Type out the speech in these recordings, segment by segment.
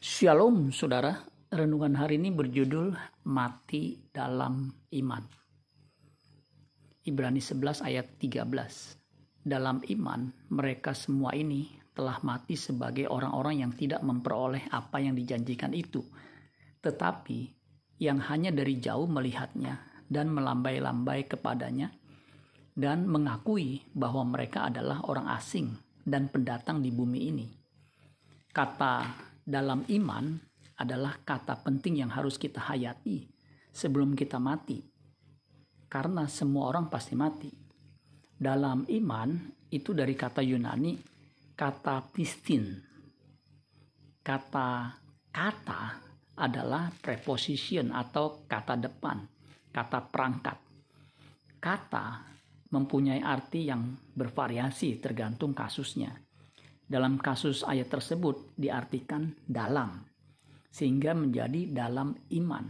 Shalom saudara, renungan hari ini berjudul Mati dalam Iman. Ibrani 11 ayat 13. Dalam iman mereka semua ini telah mati sebagai orang-orang yang tidak memperoleh apa yang dijanjikan itu. Tetapi yang hanya dari jauh melihatnya dan melambai-lambai kepadanya dan mengakui bahwa mereka adalah orang asing dan pendatang di bumi ini. Kata dalam iman adalah kata penting yang harus kita hayati sebelum kita mati. Karena semua orang pasti mati. Dalam iman itu dari kata Yunani kata pistin. Kata kata adalah preposition atau kata depan, kata perangkat. Kata mempunyai arti yang bervariasi tergantung kasusnya dalam kasus ayat tersebut diartikan dalam, sehingga menjadi dalam iman.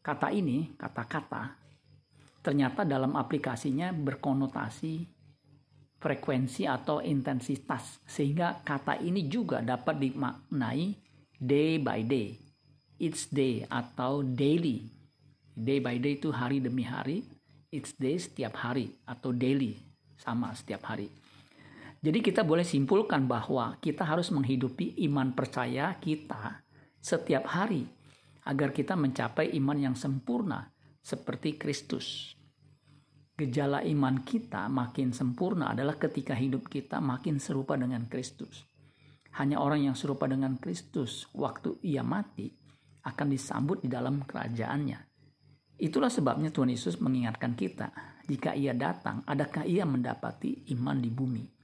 Kata ini, kata-kata, ternyata dalam aplikasinya berkonotasi frekuensi atau intensitas, sehingga kata ini juga dapat dimaknai day by day, each day atau daily. Day by day itu hari demi hari, each day setiap hari atau daily sama setiap hari. Jadi kita boleh simpulkan bahwa kita harus menghidupi iman percaya kita setiap hari agar kita mencapai iman yang sempurna seperti Kristus. Gejala iman kita makin sempurna adalah ketika hidup kita makin serupa dengan Kristus. Hanya orang yang serupa dengan Kristus waktu ia mati akan disambut di dalam kerajaannya. Itulah sebabnya Tuhan Yesus mengingatkan kita, jika ia datang, adakah ia mendapati iman di bumi?